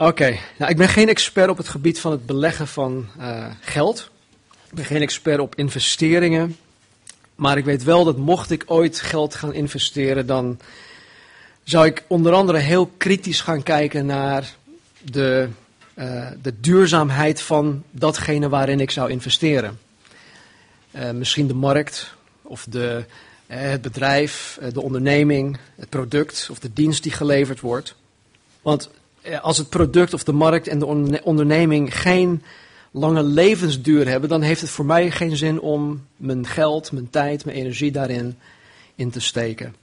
Oké, nou, ik ben geen expert op het gebied van het beleggen van uh, geld. Ik ben geen expert op investeringen. Maar ik weet wel dat mocht ik ooit geld gaan investeren, dan zou ik onder andere heel kritisch gaan kijken naar de, uh, de duurzaamheid van datgene waarin ik zou investeren. Uh, misschien de markt of de, het bedrijf, de onderneming, het product of de dienst die geleverd wordt. Want als het product of de markt en de onderneming geen lange levensduur hebben, dan heeft het voor mij geen zin om mijn geld, mijn tijd, mijn energie daarin in te steken.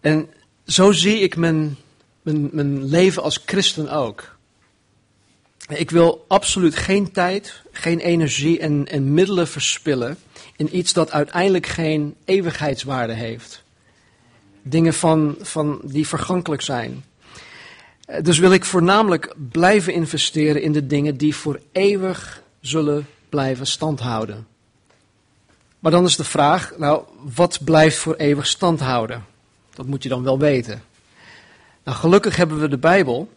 En zo zie ik mijn, mijn, mijn leven als christen ook. Ik wil absoluut geen tijd, geen energie en, en middelen verspillen in iets dat uiteindelijk geen eeuwigheidswaarde heeft. Dingen van, van die vergankelijk zijn. Dus wil ik voornamelijk blijven investeren in de dingen die voor eeuwig zullen blijven standhouden. Maar dan is de vraag, nou, wat blijft voor eeuwig standhouden? Dat moet je dan wel weten. Nou, gelukkig hebben we de Bijbel.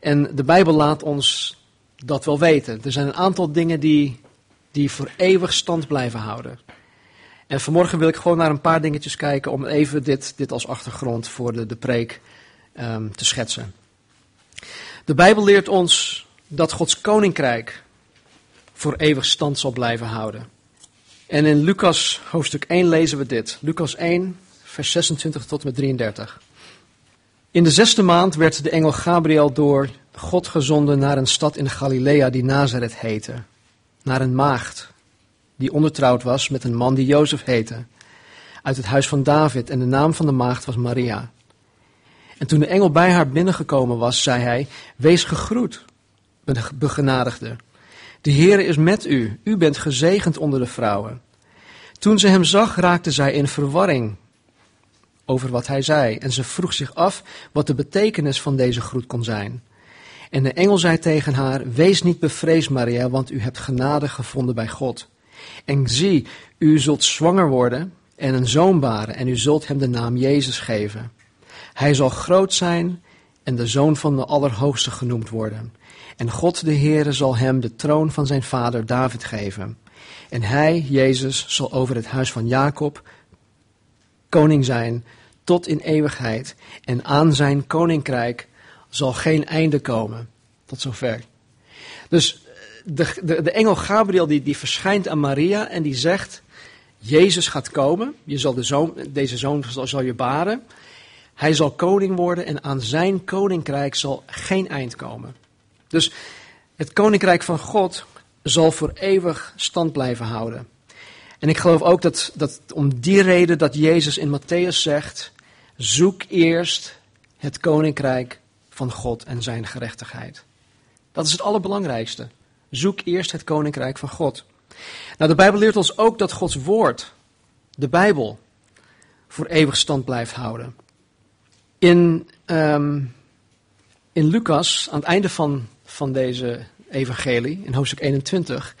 En de Bijbel laat ons dat wel weten. Er zijn een aantal dingen die, die voor eeuwig stand blijven houden. En vanmorgen wil ik gewoon naar een paar dingetjes kijken om even dit, dit als achtergrond voor de, de preek um, te schetsen. De Bijbel leert ons dat Gods koninkrijk voor eeuwig stand zal blijven houden. En in Lucas hoofdstuk 1 lezen we dit. Lucas 1, vers 26 tot met 33. In de zesde maand werd de engel Gabriel door God gezonden naar een stad in Galilea die Nazareth heette. Naar een maagd die ondertrouwd was met een man die Jozef heette. Uit het huis van David en de naam van de maagd was Maria. En toen de engel bij haar binnengekomen was, zei hij: Wees gegroet, begenadigde. De Heere is met u, u bent gezegend onder de vrouwen. Toen ze hem zag, raakte zij in verwarring over wat hij zei. En ze vroeg zich af wat de betekenis van deze groet kon zijn. En de engel zei tegen haar: Wees niet bevreesd, Maria, want u hebt genade gevonden bij God. En zie, u zult zwanger worden en een zoon baren, en u zult hem de naam Jezus geven. Hij zal groot zijn en de zoon van de Allerhoogste genoemd worden. En God de Heere zal hem de troon van zijn vader David geven. En hij, Jezus, zal over het huis van Jacob koning zijn tot in eeuwigheid. En aan zijn koninkrijk zal geen einde komen. Tot zover. Dus de, de, de engel Gabriel die, die verschijnt aan Maria en die zegt, Jezus gaat komen. Je zal de zoon, deze zoon zal je baren. Hij zal koning worden en aan zijn koninkrijk zal geen eind komen. Dus het koninkrijk van God zal voor eeuwig stand blijven houden. En ik geloof ook dat, dat om die reden dat Jezus in Matthäus zegt: zoek eerst het koninkrijk van God en zijn gerechtigheid. Dat is het allerbelangrijkste. Zoek eerst het koninkrijk van God. Nou, de Bijbel leert ons ook dat Gods woord, de Bijbel, voor eeuwig stand blijft houden. In, um, in Lucas, aan het einde van, van deze evangelie, in hoofdstuk 21,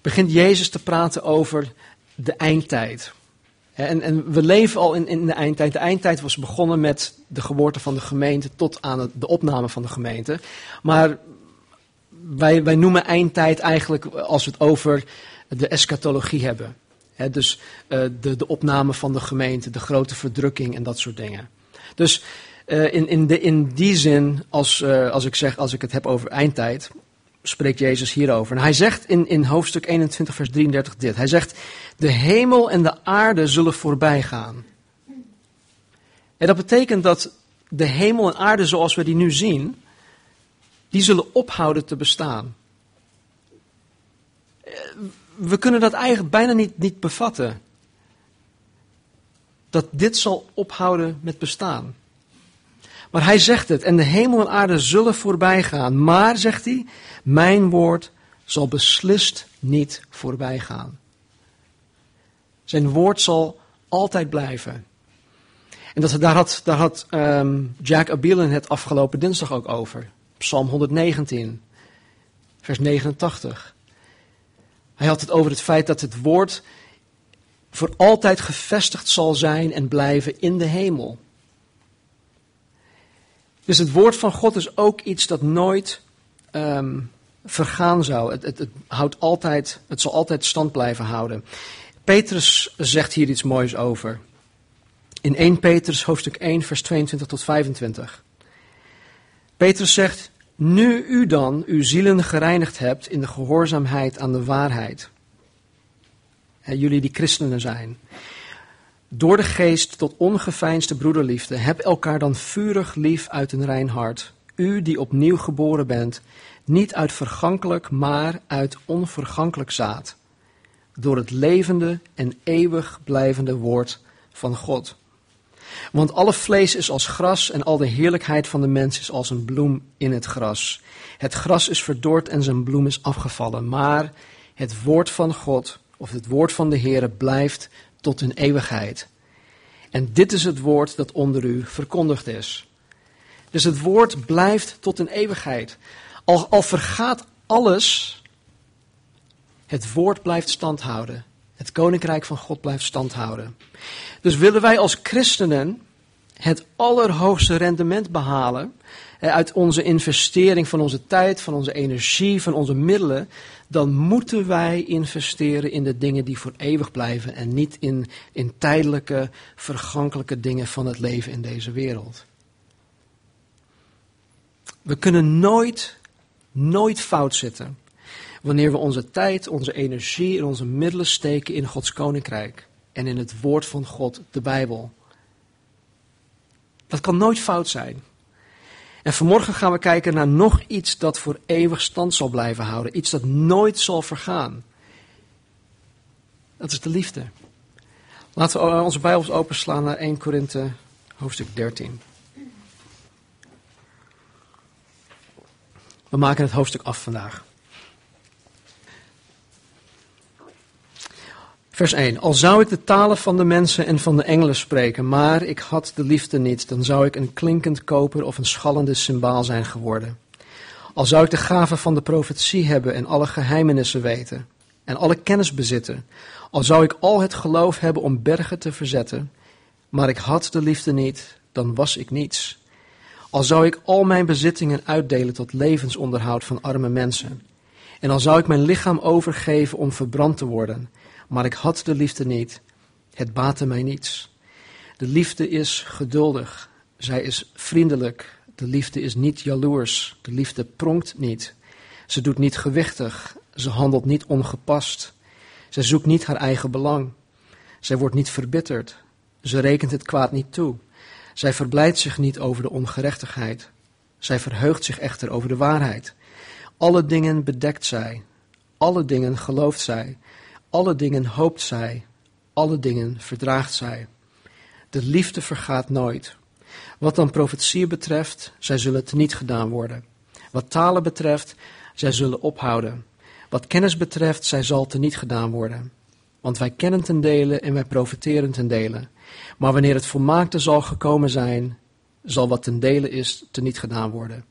begint Jezus te praten over de eindtijd. En, en we leven al in, in de eindtijd. De eindtijd was begonnen met de geboorte van de gemeente tot aan de opname van de gemeente. Maar wij, wij noemen eindtijd eigenlijk als we het over de eschatologie hebben. dus uh, de, de opname van de gemeente, de grote verdrukking en dat soort dingen. Dus uh, in, in, de, in die zin, als, uh, als ik zeg, als ik het heb over eindtijd, spreekt Jezus hierover. En hij zegt in, in hoofdstuk 21, vers 33 dit. Hij zegt, de hemel en de aarde zullen voorbij gaan. En dat betekent dat de hemel en aarde zoals we die nu zien, die zullen ophouden te bestaan. We kunnen dat eigenlijk bijna niet, niet bevatten. Dat dit zal ophouden met bestaan. Maar hij zegt het, en de hemel en aarde zullen voorbij gaan. Maar, zegt hij, mijn woord zal beslist niet voorbij gaan. Zijn woord zal altijd blijven. En dat, daar had, daar had um, Jack Abielen het afgelopen dinsdag ook over. Psalm 119, vers 89. Hij had het over het feit dat het woord voor altijd gevestigd zal zijn en blijven in de hemel. Dus het woord van God is ook iets dat nooit ehm, vergaan zou. Het, het, het, houdt altijd, het zal altijd stand blijven houden. Petrus zegt hier iets moois over. In 1 Petrus hoofdstuk 1 vers 22 tot 25. Petrus zegt, nu u dan uw zielen gereinigd hebt in de gehoorzaamheid aan de waarheid. Jullie die christenen zijn. Door de geest tot ongeveinsde broederliefde, heb elkaar dan vurig lief uit een rein hart. U die opnieuw geboren bent, niet uit vergankelijk, maar uit onvergankelijk zaad. Door het levende en eeuwig blijvende woord van God. Want alle vlees is als gras en al de heerlijkheid van de mens is als een bloem in het gras. Het gras is verdord en zijn bloem is afgevallen, maar het woord van God, of het woord van de Heere, blijft tot in eeuwigheid. En dit is het woord dat onder u verkondigd is. Dus het woord blijft tot in eeuwigheid. Al, al vergaat alles, het woord blijft standhouden. Het koninkrijk van God blijft standhouden. Dus willen wij als christenen het allerhoogste rendement behalen uit onze investering van onze tijd, van onze energie, van onze middelen, dan moeten wij investeren in de dingen die voor eeuwig blijven en niet in, in tijdelijke, vergankelijke dingen van het leven in deze wereld. We kunnen nooit, nooit fout zitten wanneer we onze tijd, onze energie en onze middelen steken in Gods koninkrijk en in het woord van God, de Bijbel. Dat kan nooit fout zijn. En vanmorgen gaan we kijken naar nog iets dat voor eeuwig stand zal blijven houden. Iets dat nooit zal vergaan. Dat is de liefde. Laten we onze Bijbels openslaan naar 1 Korinthe hoofdstuk 13. We maken het hoofdstuk af vandaag. Vers 1. Al zou ik de talen van de mensen en van de engelen spreken, maar ik had de liefde niet, dan zou ik een klinkend koper of een schallende symbaal zijn geworden. Al zou ik de gave van de profetie hebben en alle geheimenissen weten en alle kennis bezitten, al zou ik al het geloof hebben om bergen te verzetten, maar ik had de liefde niet, dan was ik niets. Al zou ik al mijn bezittingen uitdelen tot levensonderhoud van arme mensen, en al zou ik mijn lichaam overgeven om verbrand te worden, maar ik had de liefde niet. Het baatte mij niets. De liefde is geduldig. Zij is vriendelijk. De liefde is niet jaloers. De liefde pronkt niet. Ze doet niet gewichtig. Ze handelt niet ongepast. Zij zoekt niet haar eigen belang. Zij wordt niet verbitterd. Ze rekent het kwaad niet toe. Zij verblijdt zich niet over de ongerechtigheid. Zij verheugt zich echter over de waarheid. Alle dingen bedekt zij. Alle dingen gelooft zij. Alle dingen hoopt zij, alle dingen verdraagt zij. De liefde vergaat nooit. Wat dan profetieën betreft, zij zullen teniet gedaan worden. Wat talen betreft, zij zullen ophouden. Wat kennis betreft, zij zal teniet gedaan worden. Want wij kennen ten dele en wij profiteren ten dele. Maar wanneer het volmaakte zal gekomen zijn, zal wat ten dele is teniet gedaan worden.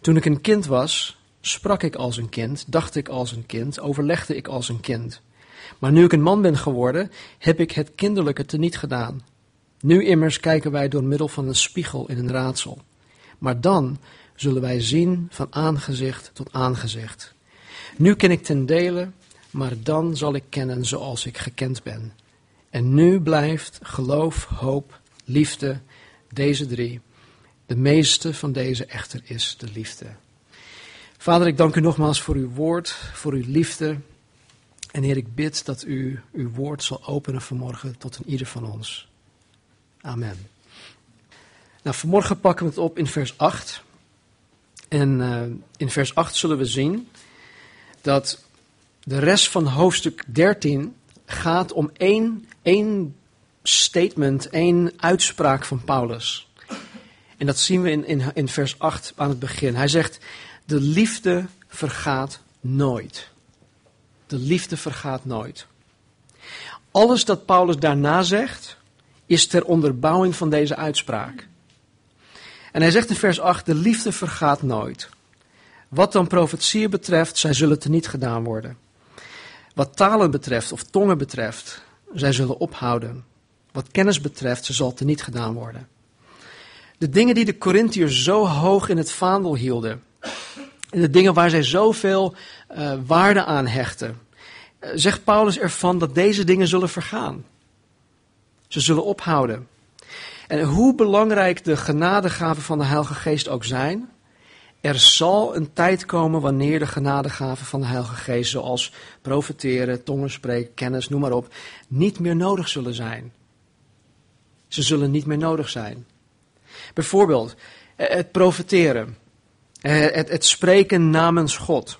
Toen ik een kind was, sprak ik als een kind, dacht ik als een kind, overlegde ik als een kind. Maar nu ik een man ben geworden, heb ik het kinderlijke teniet gedaan. Nu immers kijken wij door middel van een spiegel in een raadsel. Maar dan zullen wij zien van aangezicht tot aangezicht. Nu ken ik ten dele, maar dan zal ik kennen zoals ik gekend ben. En nu blijft geloof, hoop, liefde, deze drie. De meeste van deze echter is de liefde. Vader, ik dank u nogmaals voor uw woord, voor uw liefde. En Heer, ik bid dat u uw woord zal openen vanmorgen tot een ieder van ons. Amen. Nou, vanmorgen pakken we het op in vers 8. En uh, in vers 8 zullen we zien dat de rest van hoofdstuk 13 gaat om één, één statement, één uitspraak van Paulus. En dat zien we in, in, in vers 8 aan het begin. Hij zegt, de liefde vergaat nooit. De liefde vergaat nooit. Alles dat Paulus daarna zegt, is ter onderbouwing van deze uitspraak. En hij zegt in vers 8: De liefde vergaat nooit. Wat dan profetieën betreft, zij zullen teniet gedaan worden. Wat talen betreft of tongen betreft, zij zullen ophouden. Wat kennis betreft, ze zal teniet gedaan worden. De dingen die de Corinthiërs zo hoog in het vaandel hielden. De dingen waar zij zoveel uh, waarde aan hechten. Uh, zegt Paulus ervan dat deze dingen zullen vergaan. Ze zullen ophouden. En hoe belangrijk de genadegaven van de Heilige Geest ook zijn, er zal een tijd komen wanneer de genadegaven van de Heilige Geest, zoals profeteren, tongen spreken, kennis, noem maar op, niet meer nodig zullen zijn. Ze zullen niet meer nodig zijn. Bijvoorbeeld eh, het profeteren, eh, het, het spreken namens God.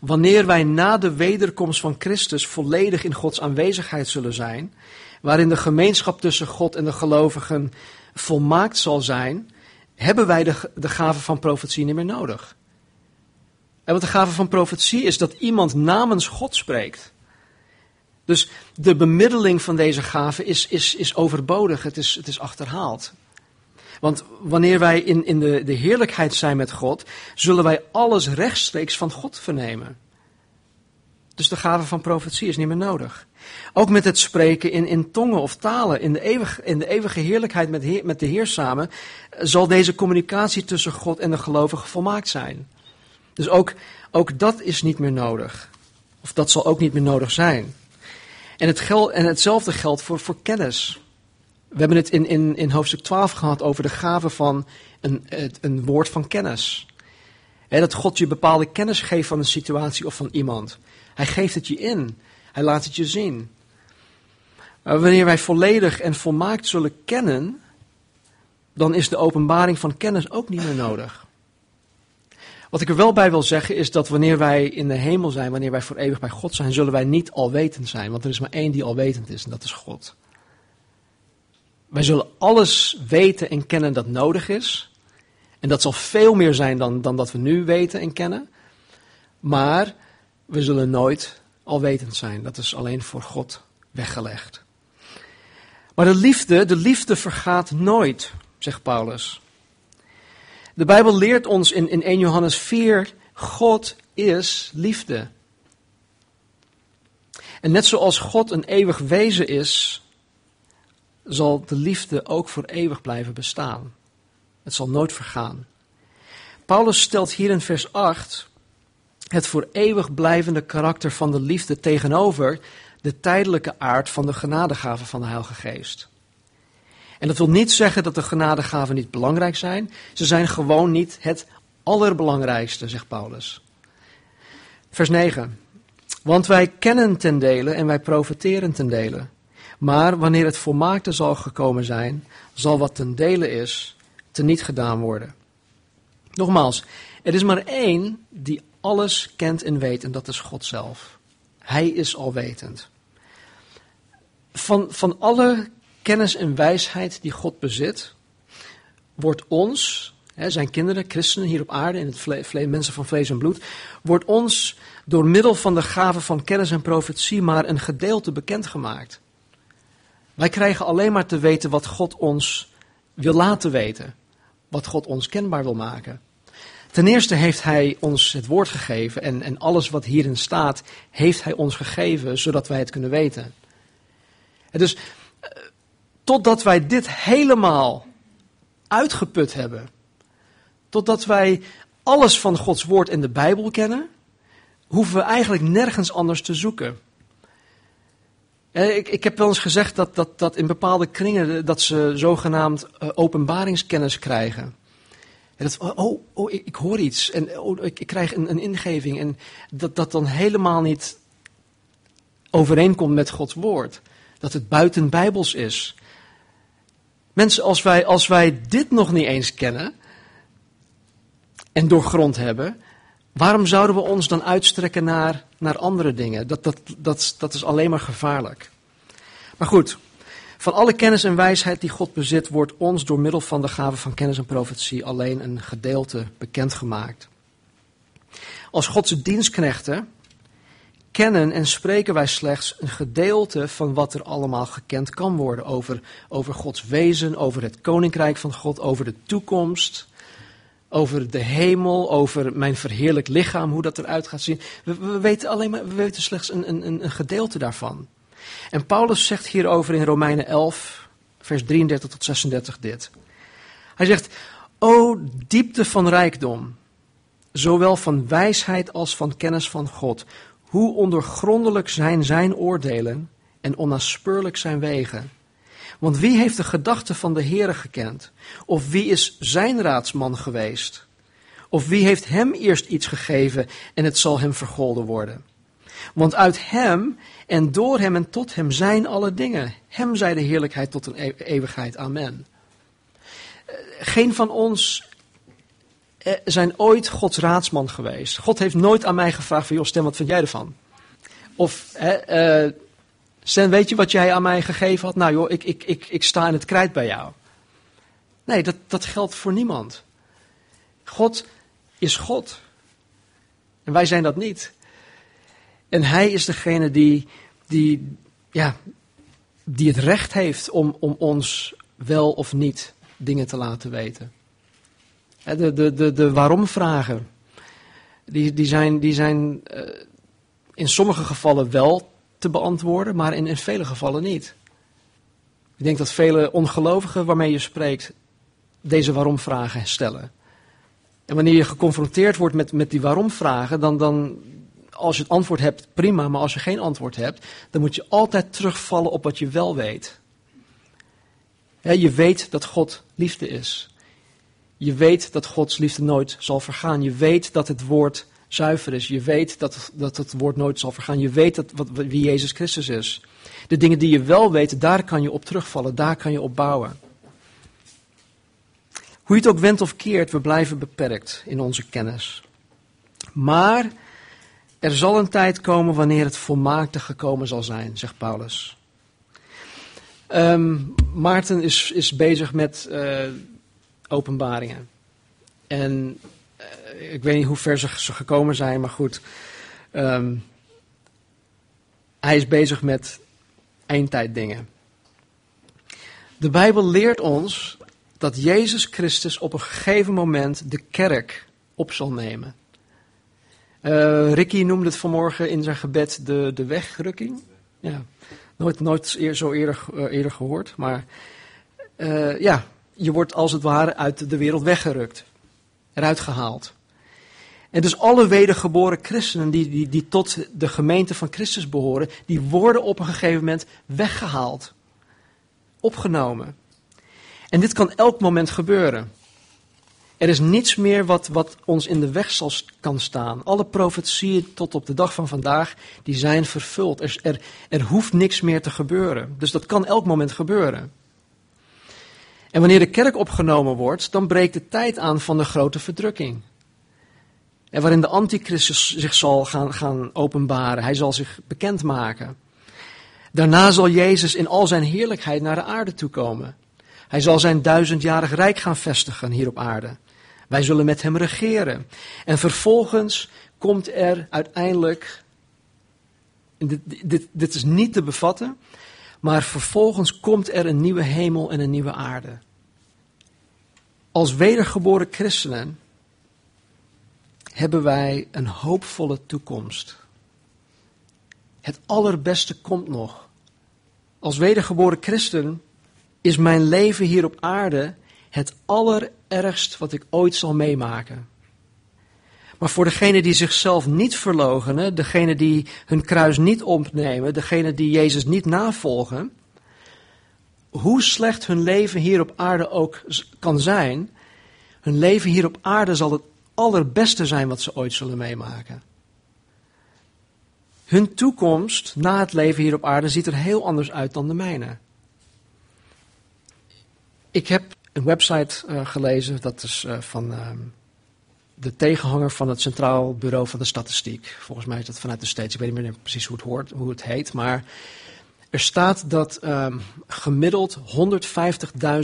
Wanneer wij na de wederkomst van Christus volledig in Gods aanwezigheid zullen zijn, waarin de gemeenschap tussen God en de gelovigen volmaakt zal zijn, hebben wij de, de gave van profetie niet meer nodig. En wat de gave van profetie is dat iemand namens God spreekt. Dus de bemiddeling van deze gave is, is, is overbodig, het is, het is achterhaald. Want wanneer wij in, in de, de heerlijkheid zijn met God, zullen wij alles rechtstreeks van God vernemen. Dus de gave van profetie is niet meer nodig. Ook met het spreken in, in tongen of talen, in de, eeuwige, in de eeuwige heerlijkheid met, met de Heer samen, zal deze communicatie tussen God en de gelovigen volmaakt zijn. Dus ook, ook dat is niet meer nodig. Of dat zal ook niet meer nodig zijn. En, het en hetzelfde geldt voor, voor kennis. We hebben het in, in, in hoofdstuk 12 gehad over de gave van een, een woord van kennis. dat God je bepaalde kennis geeft van een situatie of van iemand. Hij geeft het je in. Hij laat het je zien. Wanneer wij volledig en volmaakt zullen kennen, dan is de openbaring van kennis ook niet meer nodig. Wat ik er wel bij wil zeggen is dat wanneer wij in de hemel zijn, wanneer wij voor eeuwig bij God zijn, zullen wij niet alwetend zijn. Want er is maar één die alwetend is en dat is God. Wij zullen alles weten en kennen dat nodig is. En dat zal veel meer zijn dan, dan dat we nu weten en kennen. Maar we zullen nooit alwetend zijn. Dat is alleen voor God weggelegd. Maar de liefde, de liefde vergaat nooit, zegt Paulus. De Bijbel leert ons in, in 1 Johannes 4, God is liefde. En net zoals God een eeuwig wezen is, zal de liefde ook voor eeuwig blijven bestaan. Het zal nooit vergaan. Paulus stelt hier in vers 8 het voor eeuwig blijvende karakter van de liefde tegenover de tijdelijke aard van de genadegave van de Heilige Geest. En dat wil niet zeggen dat de genadegaven niet belangrijk zijn. Ze zijn gewoon niet het allerbelangrijkste, zegt Paulus. Vers 9. Want wij kennen ten dele en wij profiteren ten dele. Maar wanneer het volmaakte zal gekomen zijn, zal wat ten dele is, teniet gedaan worden. Nogmaals, er is maar één die alles kent en weet en dat is God zelf. Hij is alwetend. Van, van alle kennis en wijsheid die God bezit, wordt ons, hè, zijn kinderen, christenen hier op aarde, in het mensen van vlees en bloed, wordt ons door middel van de gave van kennis en profetie maar een gedeelte bekendgemaakt. Wij krijgen alleen maar te weten wat God ons wil laten weten, wat God ons kenbaar wil maken. Ten eerste heeft Hij ons het woord gegeven en, en alles wat hierin staat, heeft Hij ons gegeven, zodat wij het kunnen weten. En dus eh, totdat wij dit helemaal uitgeput hebben, totdat wij alles van Gods woord en de Bijbel kennen, hoeven we eigenlijk nergens anders te zoeken. Eh, ik, ik heb wel eens gezegd dat, dat, dat in bepaalde kringen dat ze zogenaamd eh, openbaringskennis krijgen. En dat, oh, oh, oh ik, hoor iets en oh, ik, ik krijg een, een, ingeving en dat dat dan helemaal niet overeenkomt met Gods woord. Dat het buiten bijbels is. Mensen, als wij, als wij dit nog niet eens kennen en doorgrond hebben, waarom zouden we ons dan uitstrekken naar, naar andere dingen? Dat, dat, dat, dat is alleen maar gevaarlijk. Maar goed, van alle kennis en wijsheid die God bezit, wordt ons door middel van de gave van kennis en profetie alleen een gedeelte bekendgemaakt. Als Godse dienstknechten kennen en spreken wij slechts een gedeelte van wat er allemaal gekend kan worden over, over Gods wezen, over het koninkrijk van God, over de toekomst, over de hemel, over mijn verheerlijk lichaam, hoe dat eruit gaat zien. We, we weten alleen maar, we weten slechts een, een, een gedeelte daarvan. En Paulus zegt hierover in Romeinen 11, vers 33 tot 36 dit. Hij zegt, o diepte van rijkdom, zowel van wijsheid als van kennis van God. Hoe ondergrondelijk zijn zijn oordelen en onnaspeurlijk zijn wegen. Want wie heeft de gedachten van de Heere gekend? Of wie is zijn raadsman geweest? Of wie heeft hem eerst iets gegeven en het zal hem vergolden worden? Want uit hem en door hem en tot hem zijn alle dingen. Hem zij de heerlijkheid tot een e- eeuwigheid. Amen. Eh, geen van ons eh, zijn ooit Gods raadsman geweest. God heeft nooit aan mij gevraagd van, joh Stem, wat vind jij ervan? Of, uh, Stem, weet je wat jij aan mij gegeven had? Nou joh, ik, ik, ik, ik sta in het krijt bij jou. Nee, dat, dat geldt voor niemand. God is God. En wij zijn dat niet. En hij is degene die, die, ja, die het recht heeft om, om ons wel of niet dingen te laten weten. De, de, de, de waarom-vragen, die, die zijn, die zijn uh, in sommige gevallen wel te beantwoorden, maar in, in vele gevallen niet. Ik denk dat vele ongelovigen waarmee je spreekt deze waarom-vragen stellen. En wanneer je geconfronteerd wordt met, met die waarom-vragen, dan, dan, als je het antwoord hebt, prima, maar als je geen antwoord hebt, dan moet je altijd terugvallen op wat je wel weet. je weet dat God liefde is. Je weet dat Gods liefde nooit zal vergaan. Je weet dat het woord zuiver is. Je weet dat, dat het woord nooit zal vergaan. Je weet dat, wat, wie Jezus Christus is. De dingen die je wel weet, daar kan je op terugvallen. Daar kan je op bouwen. Hoe je het ook wendt of keert, we blijven beperkt in onze kennis. Maar er zal een tijd komen wanneer het volmaakte gekomen zal zijn, zegt Paulus. Um, Maarten is, is bezig met uh, openbaringen. En ik weet niet hoe ver ze, gekomen zijn, maar goed. Um, hij is bezig met eindtijddingen. De Bijbel leert ons dat Jezus Christus op een gegeven moment de kerk op zal nemen. Uh, Ricky noemde het vanmorgen in zijn gebed de, de wegrukking. Ja, nooit, nooit zo eerder, uh, eerder gehoord. Maar ja, je wordt als het ware uit de wereld weggerukt. Eruit gehaald. En dus alle wedergeboren christenen die, die, die tot de gemeente van Christus behoren, die worden op een gegeven moment weggehaald. Opgenomen. En dit kan elk moment gebeuren. Er is niets meer wat, wat ons in de weg zal, kan staan. Alle profetieën tot op de dag van vandaag, die zijn vervuld. Er, er, er hoeft niks meer te gebeuren. Dus dat kan elk moment gebeuren. En wanneer de kerk opgenomen wordt, dan breekt de tijd aan van de grote verdrukking. En waarin de antichristus zich zal gaan, gaan openbaren. Hij zal zich bekendmaken. Daarna zal Jezus in al zijn heerlijkheid naar de aarde toekomen. Hij zal zijn duizendjarig rijk gaan vestigen hier op aarde. Wij zullen met hem regeren. En vervolgens komt er uiteindelijk, dit, dit, dit is niet te bevatten, maar vervolgens komt er een nieuwe hemel en een nieuwe aarde. Als wedergeboren christenen hebben wij een hoopvolle toekomst. Het allerbeste komt nog. Als wedergeboren christen is mijn leven hier op aarde het allerergst wat ik ooit zal meemaken. Maar voor degenen die zichzelf niet verloochenen, degenen die hun kruis niet opnemen, degenen die Jezus niet navolgen, hoe slecht hun leven hier op aarde ook kan zijn, hun leven hier op aarde zal het allerbeste zijn wat ze ooit zullen meemaken. Hun toekomst na het leven hier op aarde ziet er heel anders uit dan de mijne. Ik heb een website uh, gelezen, dat is uh, van uh, de tegenhanger van het Centraal Bureau van de Statistiek. Volgens mij is dat vanuit de States, ik weet niet meer precies hoe het, hoort, hoe het heet, maar er staat dat ehm, gemiddeld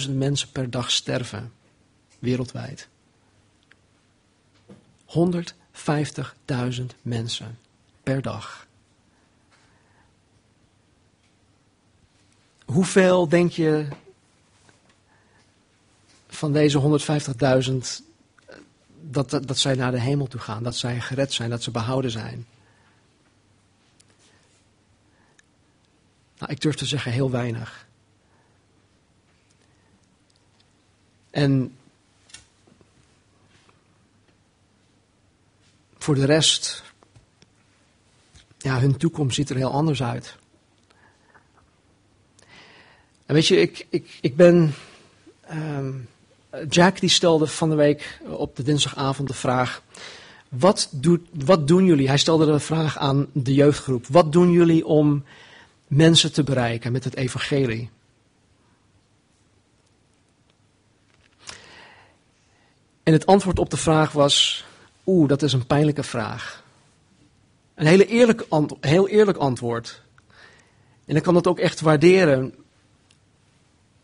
150.000 mensen per dag sterven, wereldwijd. 150.000 mensen per dag. Hoeveel denk je van deze 150.000 dat, dat, zij naar de hemel toe gaan, dat zij gered zijn, dat ze behouden zijn. Nou, ik durf te zeggen heel weinig. En voor de rest, ja, hun toekomst ziet er heel anders uit. En weet je, ik, ik, ik ben. Ehm, Jack die stelde van de week op de dinsdagavond de vraag: wat, doet, wat doen jullie? Hij stelde de vraag aan de jeugdgroep: wat doen jullie om mensen te bereiken met het evangelie? En het antwoord op de vraag was: Oeh, dat is een pijnlijke vraag. Een hele eerlijk heel eerlijk antwoord. En ik kan dat ook echt waarderen.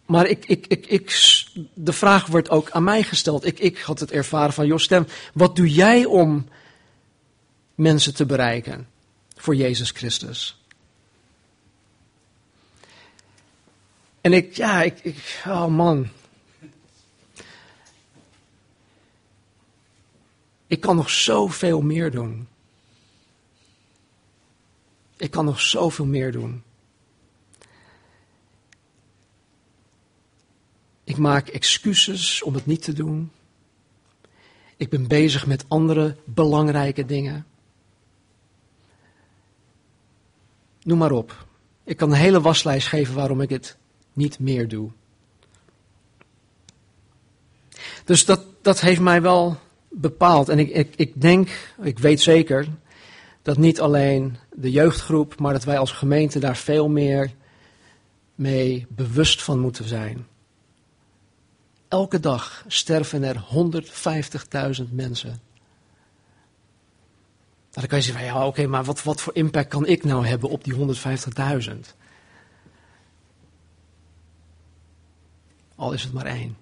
Maar ik, ik, ik, ik, de vraag wordt ook aan mij gesteld. Ik, ik had het ervaren van, joh stem, wat doe jij om mensen te bereiken voor Jezus Christus? En ik, ja, ik, ik oh man. Ik kan nog zoveel meer doen. Ik kan nog zoveel meer doen. Ik maak excuses om het niet te doen. Ik ben bezig met andere belangrijke dingen. Noem maar op. Ik kan een hele waslijst geven waarom ik het niet meer doe. Dus dat, dat heeft mij wel bepaald. En ik, ik, ik denk, ik weet zeker, dat niet alleen de jeugdgroep, maar dat wij als gemeente daar veel meer mee bewust van moeten zijn. Elke dag sterven er 150.000 mensen. Nou, dan kan je zeggen, ja oké, maar wat, wat voor impact kan ik nou hebben op die 150.000? Al is het maar één.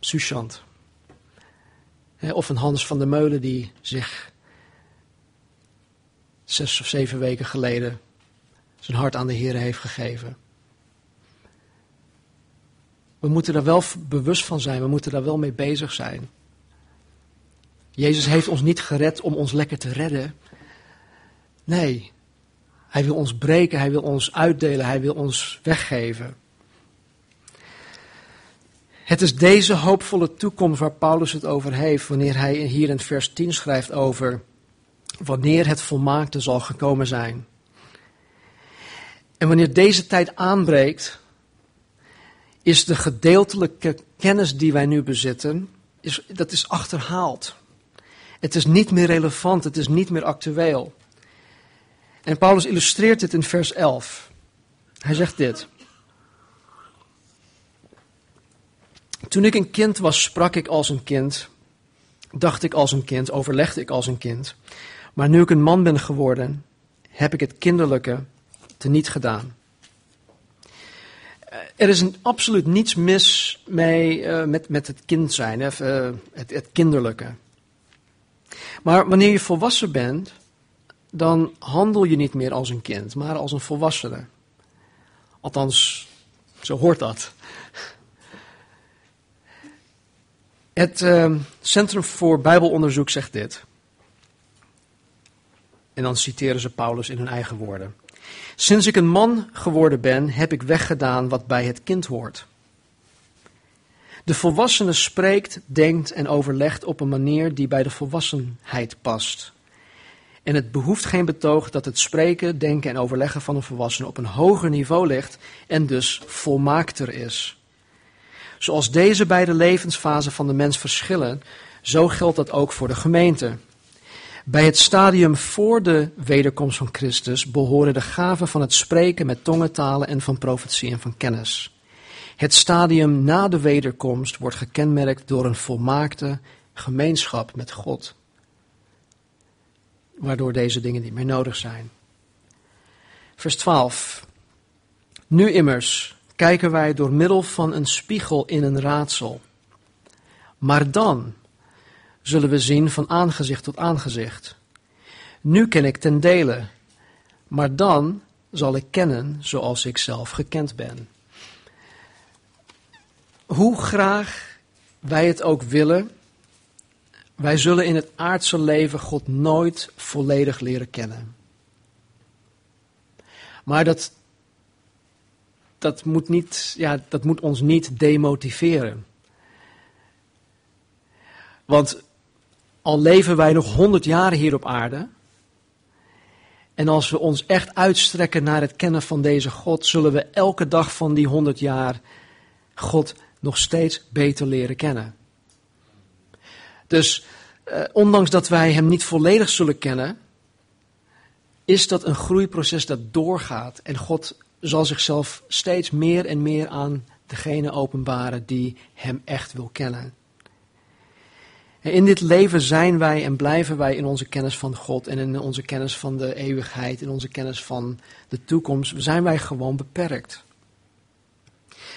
Sushant. Of een Hans van der Meulen die zich zes of zeven weken geleden zijn hart aan de Heer heeft gegeven. We moeten daar wel bewust van zijn, we moeten daar wel mee bezig zijn. Jezus heeft ons niet gered om ons lekker te redden. Nee, hij wil ons breken, hij wil ons uitdelen, hij wil ons weggeven. Het is deze hoopvolle toekomst waar Paulus het over heeft, wanneer hij hier in vers 10 schrijft over wanneer het volmaakte zal gekomen zijn. En wanneer deze tijd aanbreekt, is de gedeeltelijke kennis die wij nu bezitten, is, dat is achterhaald. Het is niet meer relevant, het is niet meer actueel. En Paulus illustreert dit in vers 11. Hij zegt dit. Toen ik een kind was, sprak ik als een kind, dacht ik als een kind, overlegde ik als een kind. Maar nu ik een man ben geworden, heb ik het kinderlijke teniet gedaan. Eh, er is absoluut niets mis mee, uh, met, met het kind zijn, uh, het, het kinderlijke. Maar wanneer je volwassen bent, dan handel je niet meer als een kind, maar als een volwassene. Althans, zo hoort dat. Het uh, Centrum voor Bijbelonderzoek zegt dit. En dan citeren ze Paulus in hun eigen woorden. Sinds ik een man geworden ben, heb ik weggedaan wat bij het kind hoort. De volwassene spreekt, denkt en overlegt op een manier die bij de volwassenheid past. En het behoeft geen betoog dat het spreken, denken en overleggen van een volwassene op een hoger niveau ligt en dus volmaakter is. Zoals deze beide levensfasen van de mens verschillen, zo geldt dat ook voor de gemeente. Bij het stadium voor de wederkomst van Christus behoren de gaven van het spreken met tongentalen en van profetie en van kennis. Het stadium na de wederkomst wordt gekenmerkt door een volmaakte gemeenschap met God. Waardoor deze dingen niet meer nodig zijn. Vers 12. Nu immers kijken wij door middel van een spiegel in een raadsel. Maar dan, zullen we zien van aangezicht tot aangezicht. Nu ken ik ten dele, maar dan zal ik kennen zoals ik zelf gekend ben. Hoe graag wij het ook willen, wij zullen in het aardse leven God nooit volledig leren kennen. Maar dat, dat, moet niet, ja, dat moet ons niet demotiveren. Want al leven wij nog honderd jaren hier op aarde. En als we ons echt uitstrekken naar het kennen van deze God, zullen we elke dag van die honderd jaar God nog steeds beter leren kennen. Dus eh, ondanks dat wij Hem niet volledig zullen kennen, is dat een groeiproces dat doorgaat. En God zal zichzelf steeds meer en meer aan degene openbaren die Hem echt wil kennen. In dit leven zijn wij en blijven wij in onze kennis van God en in onze kennis van de eeuwigheid, in onze kennis van de toekomst, zijn wij gewoon beperkt.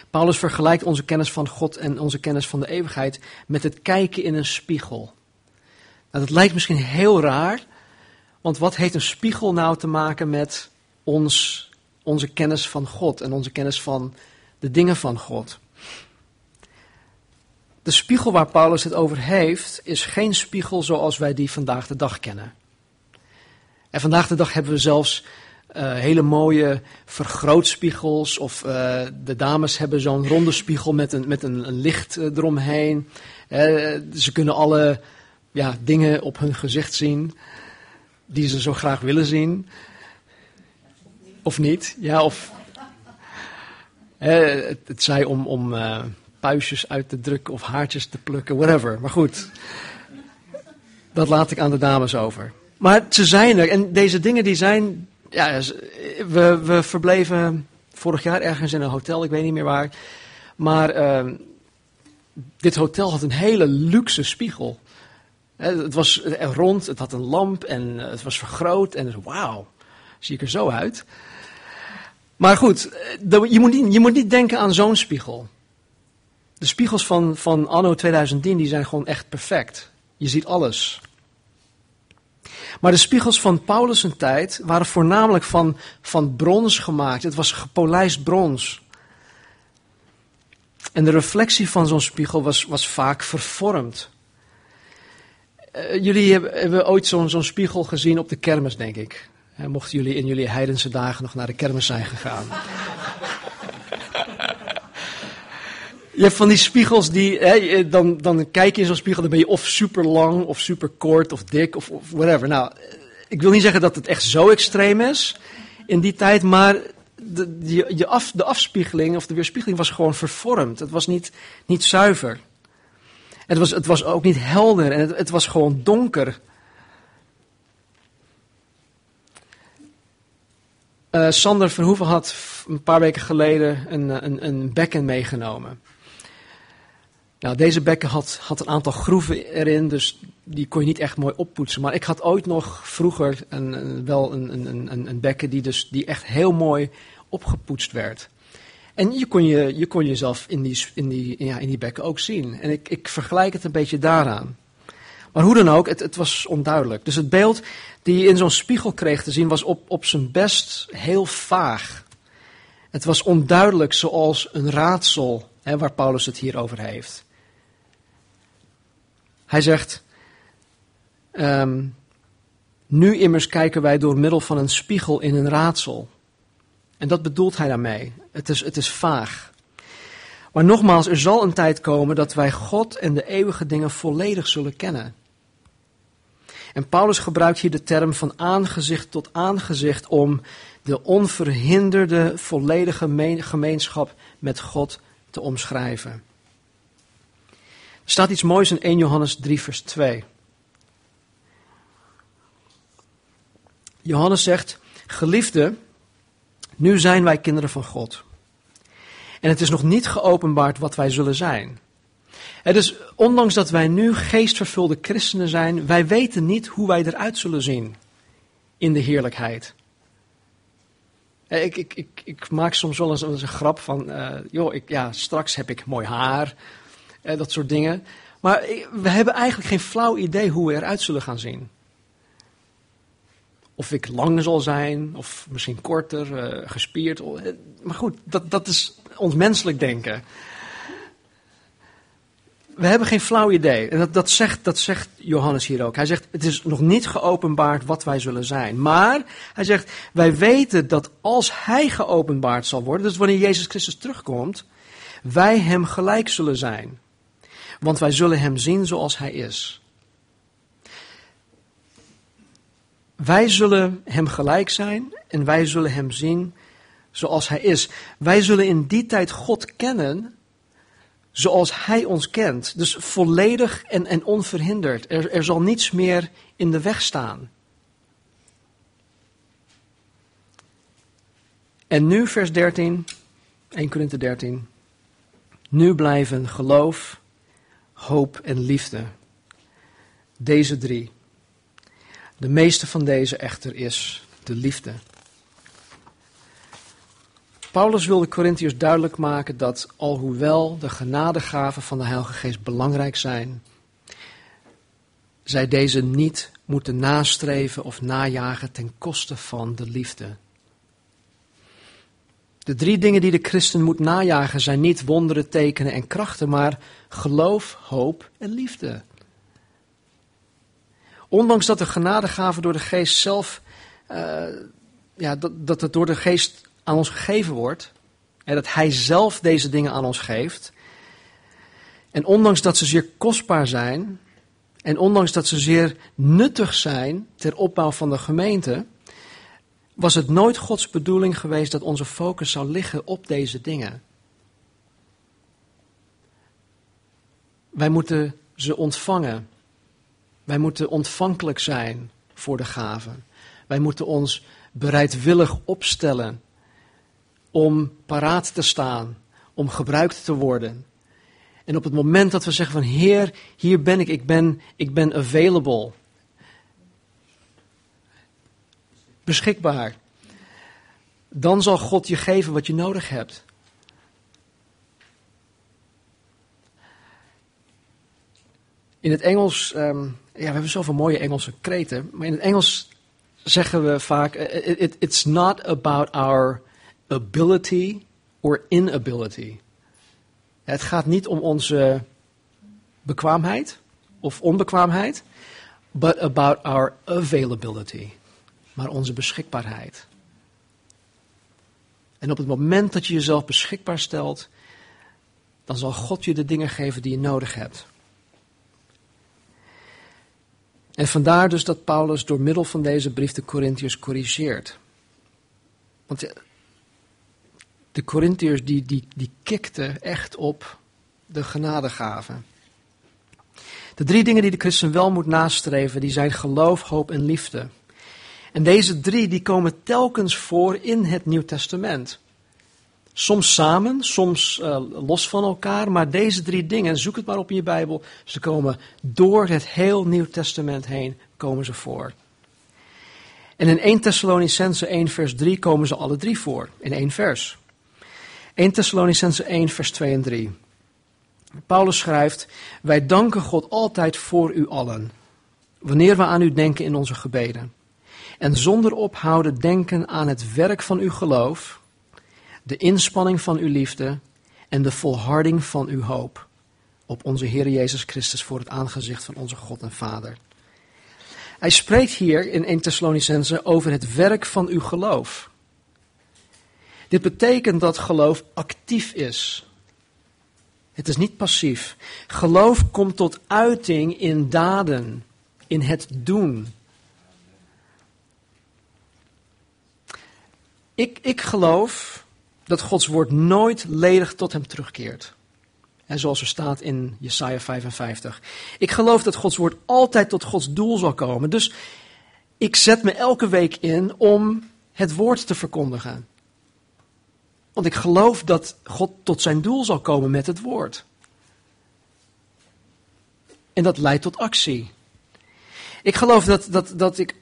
Paulus vergelijkt onze kennis van God en onze kennis van de eeuwigheid met het kijken in een spiegel. Nou, dat lijkt misschien heel raar, want wat heeft een spiegel nou te maken met ons, onze kennis van God en onze kennis van de dingen van God? De spiegel waar Paulus het over heeft, is geen spiegel zoals wij die vandaag de dag kennen. En vandaag de dag hebben we zelfs uh, hele mooie vergrootspiegels. Of uh, de dames hebben zo'n ronde spiegel met een, met een, een licht uh, eromheen. ze kunnen alle ja, dingen op hun gezicht zien die ze zo graag willen zien. Of niet, ja, of. het, het zij om, om puistjes uit te drukken of haartjes te plukken, whatever. Maar goed, dat laat ik aan de dames over. Maar ze zijn er en deze dingen die zijn, ja, we, we verbleven vorig jaar ergens in een hotel, ik weet niet meer waar. Maar uh, dit hotel had een hele luxe spiegel. Het was rond, het had een lamp en eh, het was vergroot en wauw, zie ik er zo uit. Maar goed, eh, je moet niet, je moet niet denken aan zo'n spiegel. De spiegels van, van anno 2010 die zijn gewoon echt perfect. Je ziet alles. Maar de spiegels van Paulus' tijd waren voornamelijk van, van brons gemaakt. Het was gepolijst brons. En de reflectie van zo'n spiegel was, was vaak vervormd. Uh, jullie hebben, hebben ooit zo'n zo'n spiegel gezien op de kermis, denk ik. Mochten jullie in jullie heidense dagen nog naar de kermis zijn gegaan. Je hebt van die spiegels die, hè, dan, dan kijk je in zo'n spiegel, dan ben je of super lang, of super kort, of dik, of, whatever. Nou, ik wil niet zeggen dat het echt zo extreem is in die tijd, maar de, de, af, de afspiegeling of de weerspiegeling was gewoon vervormd. Het was niet, niet zuiver. Het was, het was ook niet helder en het, het was gewoon donker. Uh, Sander Verhoeven had een paar weken geleden een, een, een bekken meegenomen. Nou, deze bekken had, had een aantal groeven erin, dus die kon je niet echt mooi oppoetsen. Maar ik had ooit nog vroeger een, een wel een, een, een, bekken die, dus, die echt heel mooi opgepoetst werd. En je kon, je, je kon jezelf in die, in, die, ja, in die bekken ook zien. En ik, ik vergelijk het een beetje daaraan. Maar hoe dan ook, het, het was onduidelijk. Dus het beeld die je in zo'n spiegel kreeg te zien was op, op zijn best heel vaag. Het was onduidelijk zoals een raadsel hè, waar Paulus het hier over heeft. Hij zegt, um, nu immers kijken wij door middel van een spiegel in een raadsel. En dat bedoelt hij daarmee. Het is, het is vaag. Maar nogmaals, er zal een tijd komen dat wij God en de eeuwige dingen volledig zullen kennen. En Paulus gebruikt hier de term van aangezicht tot aangezicht om de onverhinderde volledige gemeenschap met God te omschrijven. Staat iets moois in 1 Johannes 3, vers 2. Johannes zegt: Geliefde, nu zijn wij kinderen van God. En het is nog niet geopenbaard wat wij zullen zijn. Het is, ondanks dat wij nu geestvervulde christenen zijn, wij weten niet hoe wij eruit zullen zien in de heerlijkheid. Ik, ik, ik, ik maak soms wel eens een, grap van, uh, joh, ik, ja, straks heb ik mooi haar, eh, dat soort dingen. Maar we hebben eigenlijk geen flauw idee hoe we eruit zullen gaan zien. Of ik lang zal zijn, of misschien korter, uh, gespierd. Eh, maar goed, dat, dat is ons menselijk denken. we hebben geen flauw idee. En dat, dat, zegt, dat zegt Johannes hier ook. Hij zegt, het is nog niet geopenbaard wat wij zullen zijn. Maar, hij zegt, wij weten dat als hij geopenbaard zal worden, dus wanneer Jezus Christus terugkomt, wij hem gelijk zullen zijn. Want wij zullen hem zien zoals hij is. Wij zullen hem gelijk zijn en wij zullen hem zien zoals hij is. Wij zullen in die tijd God kennen zoals hij ons kent. Dus volledig en, en onverhinderd. Er, er zal niets meer in de weg staan. En nu vers 13, 1 Korinthe 13. Nu blijven geloof, hoop en liefde. Deze drie. De meeste van deze echter is de liefde. Paulus wil de Corinthiërs duidelijk maken dat alhoewel de genadegaven van de Heilige Geest belangrijk zijn, zij deze niet moeten nastreven of najagen ten koste van de liefde. De drie dingen die de christen moet najagen zijn niet wonderen, tekenen en krachten, maar geloof, hoop en liefde. Ondanks dat de genadegaven door de geest zelf, uh, ja, dat, dat het door de geest aan ons gegeven wordt. En dat Hij zelf deze dingen aan ons geeft. En ondanks dat ze zeer kostbaar zijn. En ondanks dat ze zeer nuttig zijn ter opbouw van de gemeente. Was het nooit Gods bedoeling geweest dat onze focus zou liggen op deze dingen. Wij moeten ze ontvangen. Wij moeten ontvankelijk zijn voor de gaven. Wij moeten ons bereidwillig opstellen om paraat te staan, om gebruikt te worden. En op het moment dat we zeggen van Heer, hier ben ik, ik ben, ik ben available. Beschikbaar. Dan zal God je geven wat je nodig hebt. In het Engels, um, ja, we hebben zoveel mooie Engelse kreten, maar in het Engels zeggen we vaak: it, It's not about our ability or inability. Het gaat niet om onze bekwaamheid of onbekwaamheid, but about our availability. Maar onze beschikbaarheid. En op het moment dat je jezelf beschikbaar stelt, dan zal God je de dingen geven die je nodig hebt. En vandaar dus dat Paulus door middel van deze brief de Corinthiërs corrigeert. Want de Corinthiërs die, die, die kikten echt op de genadegaven. De drie dingen die de christen wel moet nastreven, die zijn geloof, hoop en liefde. En deze drie die komen telkens voor in het Nieuw Testament. Soms samen, soms uh, los van elkaar, maar deze drie dingen, zoek het maar op in je Bijbel, ze komen door het heel Nieuw Testament heen, komen ze voor. En in 1 Thessalonicense 1 vers 3 komen ze alle drie voor, in één vers. 1 Thessalonicense 1, vers 2 en 3. Paulus schrijft: Wij danken God altijd voor u allen, wanneer we aan u denken in onze gebeden. En zonder ophouden denken aan het werk van uw geloof, de inspanning van uw liefde en de volharding van uw hoop op onze Heer Jezus Christus voor het aangezicht van onze God en Vader. Hij spreekt hier in 1 Thessalonicense over het werk van uw geloof. Dit betekent dat geloof actief is. Het is niet passief. Geloof komt tot uiting in daden, in het doen. Ik, ik geloof dat Gods woord nooit ledig tot hem terugkeert. En zoals er staat in Jesaja 55. Ik geloof dat Gods woord altijd tot Gods doel zal komen. Dus ik zet me elke week in om het woord te verkondigen. Want ik geloof dat God tot zijn doel zal komen met het woord. En dat leidt tot actie. Ik geloof dat, dat, dat ik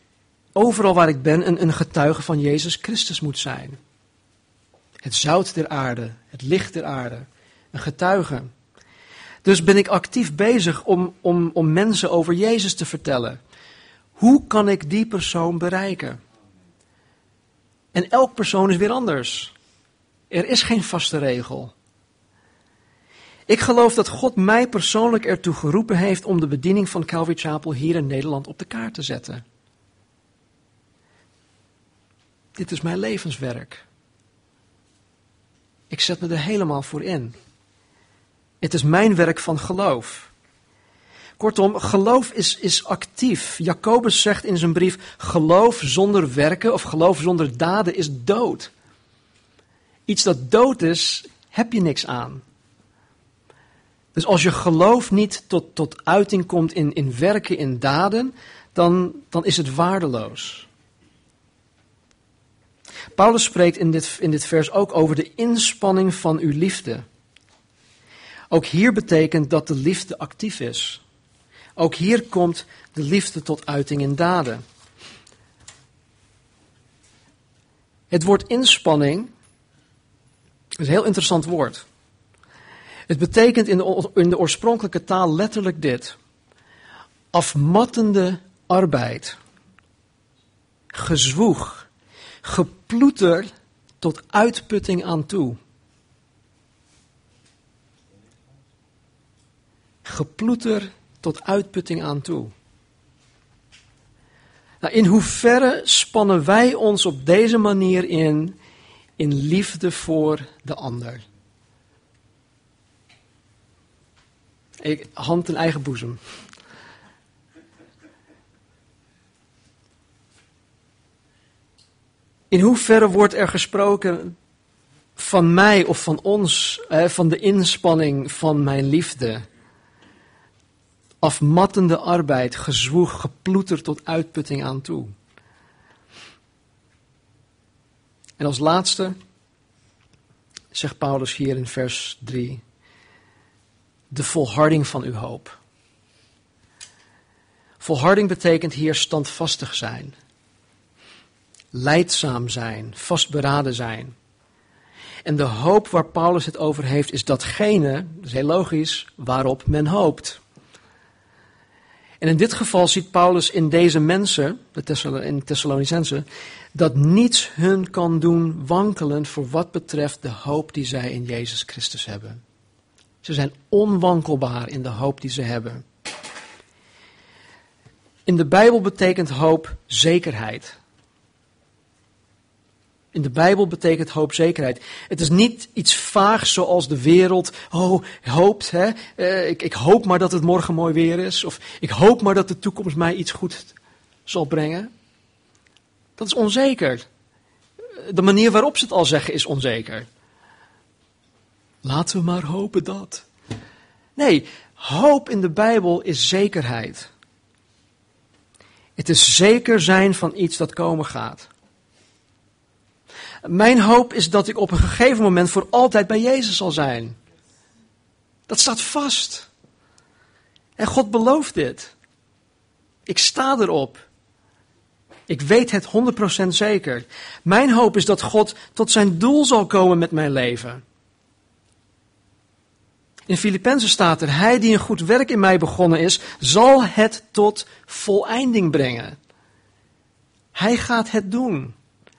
overal waar ik ben een, een getuige van Jezus Christus moet zijn. Het zout der aarde, het licht der aarde, een getuige. Dus ben ik actief bezig om, om, om mensen over Jezus te vertellen. Hoe kan ik die persoon bereiken? En elk persoon is weer anders. Er is geen vaste regel. Ik geloof dat God mij persoonlijk ertoe geroepen heeft om de bediening van Calvary Chapel hier in Nederland op de kaart te zetten. Dit is mijn levenswerk. Ik zet me er helemaal voor in. Het is mijn werk van geloof. Kortom, geloof is, is actief. Jacobus zegt in zijn brief: geloof zonder werken of geloof zonder daden is dood. Iets dat dood is, heb je niks aan. Dus als je geloof niet tot, tot uiting komt in, in werken, in daden, dan, dan is het waardeloos. Paulus spreekt in dit, in dit vers ook over de inspanning van uw liefde. Ook hier betekent dat de liefde actief is. Ook hier komt de liefde tot uiting in daden. Het woord inspanning is een heel interessant woord. Het betekent in de, in de oorspronkelijke taal letterlijk dit: afmattende arbeid, gezwoeg, geploeter tot uitputting aan toe. Geploeter tot uitputting aan toe. Nou, in hoeverre spannen wij ons op deze manier in, in liefde voor de ander? Ik, hand in eigen boezem. In hoeverre wordt er gesproken van mij of van ons, van de inspanning van mijn liefde? Afmattende arbeid, gezwoeg, geploeter tot uitputting aan toe. En als laatste zegt Paulus hier in vers 3: de volharding van uw hoop. Volharding betekent hier standvastig zijn, leidzaam zijn, vastberaden zijn. En de hoop waar Paulus het over heeft, is datgene, dat is heel logisch, waarop men hoopt. En in dit geval ziet Paulus in deze mensen, de in Thessalonicense, dat niets hun kan doen wankelen voor wat betreft de hoop die zij in Jezus Christus hebben. Ze zijn onwankelbaar in de hoop die ze hebben. In de Bijbel betekent hoop zekerheid. In de Bijbel betekent hoop zekerheid. Het is niet iets vaags zoals de wereld oh, hoopt. Hè? Uh, ik, ik hoop maar dat het morgen mooi weer is. Of ik hoop maar dat de toekomst mij iets goed zal brengen. Dat is onzeker. De manier waarop ze het al zeggen is onzeker. Laten we maar hopen dat. Nee, hoop in de Bijbel is zekerheid. Het is zeker zijn van iets dat komen gaat. Mijn hoop is dat ik op een gegeven moment voor altijd bij Jezus zal zijn. Dat staat vast. En God belooft dit. Ik sta erop. Ik weet het 100% zeker. Mijn hoop is dat God tot zijn doel zal komen met mijn leven. In Filippenzen staat er, hij die een goed werk in mij begonnen is, zal het tot voleinding brengen. Hij gaat het doen.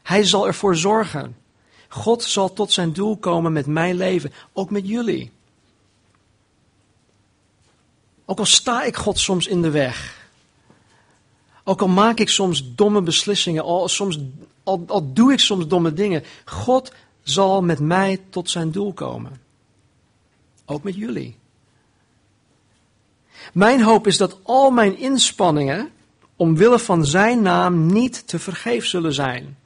Hij zal ervoor zorgen. God zal tot zijn doel komen met mijn leven, ook met jullie. Ook al sta ik God soms in de weg. Ook al maak ik soms domme beslissingen, al, soms, al, al doe ik soms domme dingen. God zal met mij tot zijn doel komen. Ook met jullie. Mijn hoop is dat al mijn inspanningen omwille van zijn naam niet te vergeef zullen zijn.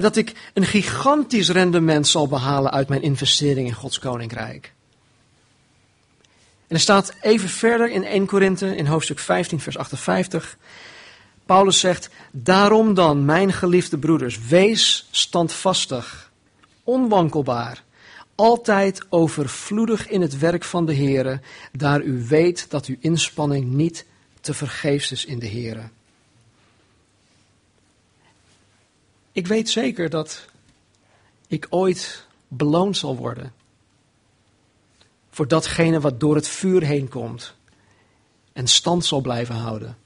Dat ik een gigantisch rendement zal behalen uit mijn investering in Gods koninkrijk. En er staat even verder in 1 Korinthe, in hoofdstuk 15, vers 58. Paulus zegt: Daarom dan, mijn geliefde broeders, wees standvastig, onwankelbaar altijd overvloedig in het werk van de Heere, daar u weet dat uw inspanning niet te vergeefs is in de Heere. Ik weet zeker dat ik ooit beloond zal worden voor datgene wat door het vuur heen komt en stand zal blijven houden.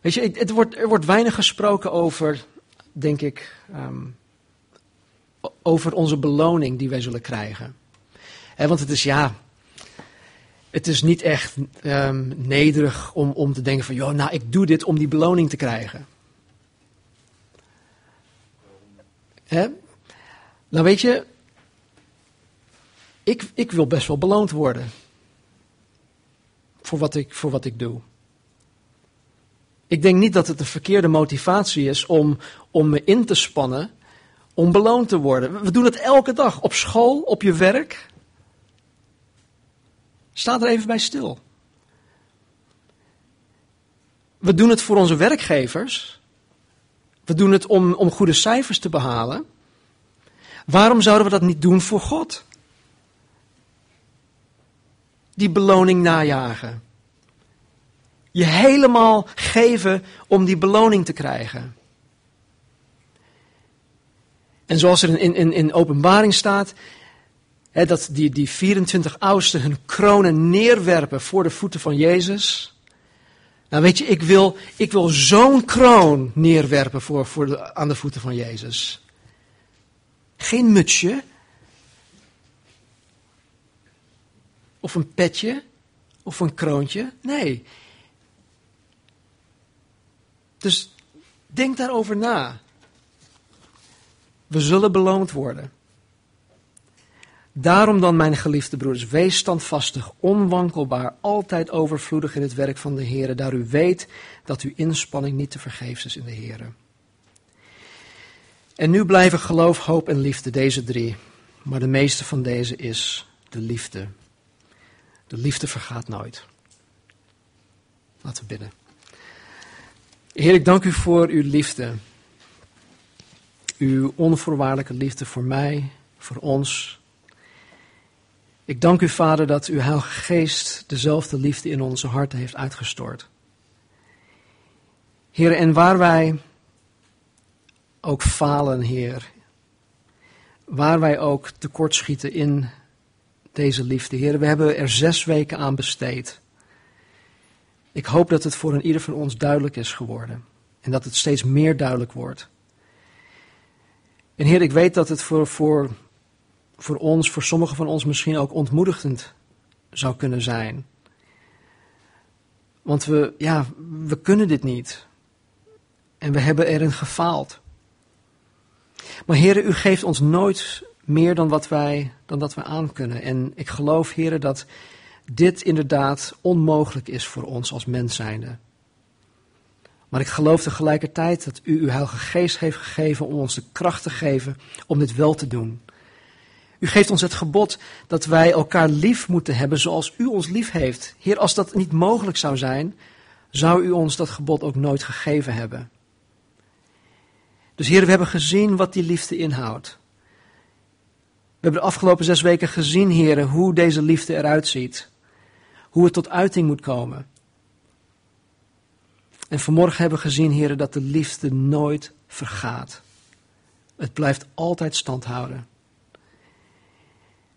Weet je, het wordt, er wordt weinig gesproken over, denk ik, um, over onze beloning die wij zullen krijgen. want het is ja, het is niet echt um, nederig om, om te denken van, joh, nou ik doe dit om die beloning te krijgen. Hè? Nou weet je, ik, ik wil best wel beloond worden voor wat, ik, voor wat ik doe. Ik denk niet dat het een verkeerde motivatie is om, om me in te spannen om beloond te worden. We doen het elke dag op school, op je werk. Sta er even bij stil. We doen het voor onze werkgevers. We doen het om, om goede cijfers te behalen. Waarom zouden we dat niet doen voor God? Die beloning najagen. Je helemaal geven om die beloning te krijgen. En zoals er in, in, in openbaring staat, hè, dat die, die 24 oudsten hun kronen neerwerpen voor de voeten van Jezus. Nou weet je, ik wil, ik wil zo'n kroon neerwerpen voor, voor de, aan de voeten van Jezus. Geen mutsje. Of een petje. Of een kroontje. Nee. Dus denk daarover na. We zullen beloond worden. Daarom dan, mijn geliefde broeders, wees standvastig, onwankelbaar, altijd overvloedig in het werk van de Heer, daar u weet dat uw inspanning niet te vergeefs is in de Heer. En nu blijven geloof, hoop en liefde, deze drie. Maar de meeste van deze is de liefde. De liefde vergaat nooit. Laten we bidden. Heer, ik dank u voor uw liefde. Uw onvoorwaardelijke liefde voor mij, voor ons. Ik dank u, Vader, dat uw Heilige Geest dezelfde liefde in onze harten heeft uitgestort. Heer, en waar wij ook falen, Heer, waar wij ook tekortschieten in deze liefde, Heer, we hebben er zes weken aan besteed. Ik hoop dat het voor een ieder van ons duidelijk is geworden en dat het steeds meer duidelijk wordt. En Heer, ik weet dat het voor, voor, voor ons, voor sommigen van ons misschien ook ontmoedigend zou kunnen zijn. Want we, ja, we kunnen dit niet. En we hebben erin gefaald. Maar Heer, u geeft ons nooit meer dan, wat wij, dan dat we aankunnen. En ik geloof, Heer, dat dit inderdaad onmogelijk is voor ons als mens zijnde. Maar ik geloof tegelijkertijd dat u uw Heilige Geest heeft gegeven om ons de kracht te geven om dit wel te doen. U geeft ons het gebod dat wij elkaar lief moeten hebben zoals u ons lief heeft. Heer, als dat niet mogelijk zou zijn, zou u ons dat gebod ook nooit gegeven hebben. Dus Heer, we hebben gezien wat die liefde inhoudt. We hebben de afgelopen zes weken gezien, Heer, hoe deze liefde eruit ziet. Hoe het tot uiting moet komen. En vanmorgen hebben we gezien, heren, dat de liefde nooit vergaat. Het blijft altijd stand houden.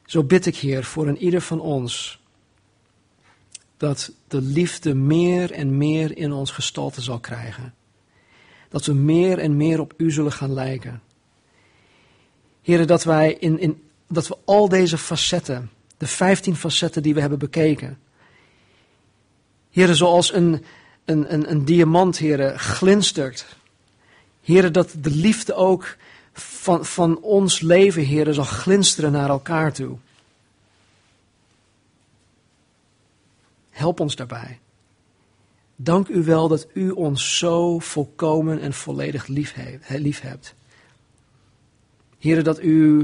Zo bid ik, Heer, voor een ieder van ons dat de liefde meer en meer in ons gestalte zal krijgen. Dat we meer en meer op U zullen gaan lijken. Heren, dat wij in, in, dat we al deze facetten, de vijftien facetten die we hebben bekeken, Heren, zoals een, een, een, een diamant, heren, glinstert. Heren, dat de liefde ook van, van ons leven, heren, zal glinsteren naar elkaar toe. Help ons daarbij. Dank u wel dat u ons zo volkomen en volledig lief, lief hebt. Heren, dat u,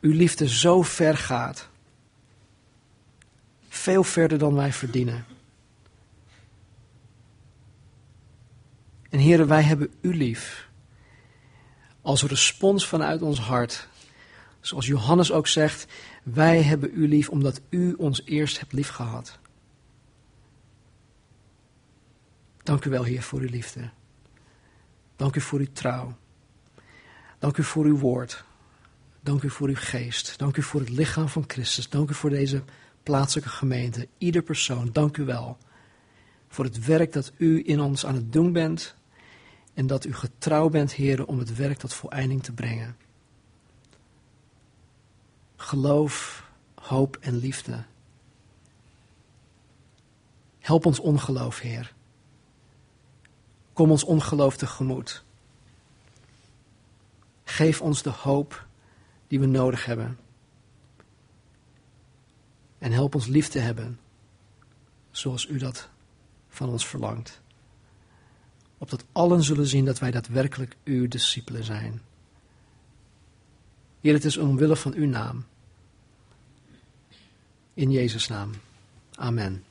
uw liefde zo ver gaat. Veel verder dan wij verdienen. En heren, wij hebben u lief. Als respons vanuit ons hart. Zoals Johannes ook zegt, wij hebben u lief omdat u ons eerst hebt lief gehad. Dank u wel, Heer, voor uw liefde. Dank u voor uw trouw. Dank u voor uw woord. Dank u voor uw geest. Dank u voor het lichaam van Christus. Dank u voor deze plaatselijke gemeente. Ieder persoon, dank u wel voor het werk dat u in ons aan het doen bent en dat u getrouw bent, heren, om het werk tot voleinding te brengen. Geloof, hoop en liefde. Help ons ongeloof, Heer. Kom ons ongeloof tegemoet. Geef ons de hoop die we nodig hebben. En help ons lief te hebben, zoals u dat van ons verlangt. Opdat allen zullen zien dat wij daadwerkelijk uw discipelen zijn. Heer, het is omwille van uw naam. In Jezus' naam. Amen.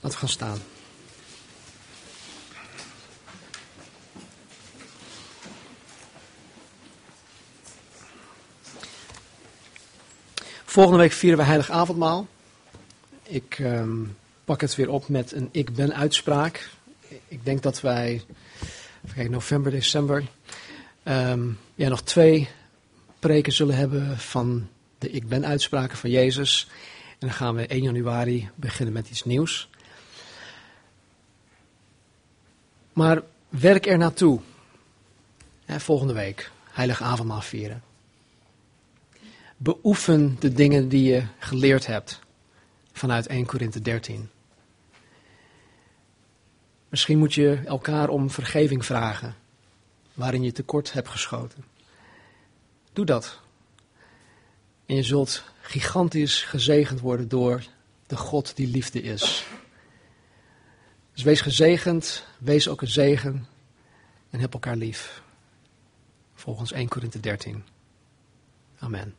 Laten we gaan staan. Volgende week vieren we Heilig Avondmaal. Ik um, pak het weer op met een ik ben uitspraak. Ik denk dat wij, kijk, november, december, um, ja, nog twee preken zullen hebben van de ik ben uitspraken van Jezus. En dan gaan we 1 januari beginnen met iets nieuws. Maar werk er naartoe. volgende week, Heilige Avondmaal vieren. Beoefen de dingen die je geleerd hebt vanuit 1 Korinthe 13. Misschien moet je elkaar om vergeving vragen waarin je tekort hebt geschoten. Doe dat. En je zult gigantisch gezegend worden door de God die liefde is. Dus wees gezegend, wees ook een zegen en heb elkaar lief. Volgens 1 Korinthe 13. Amen.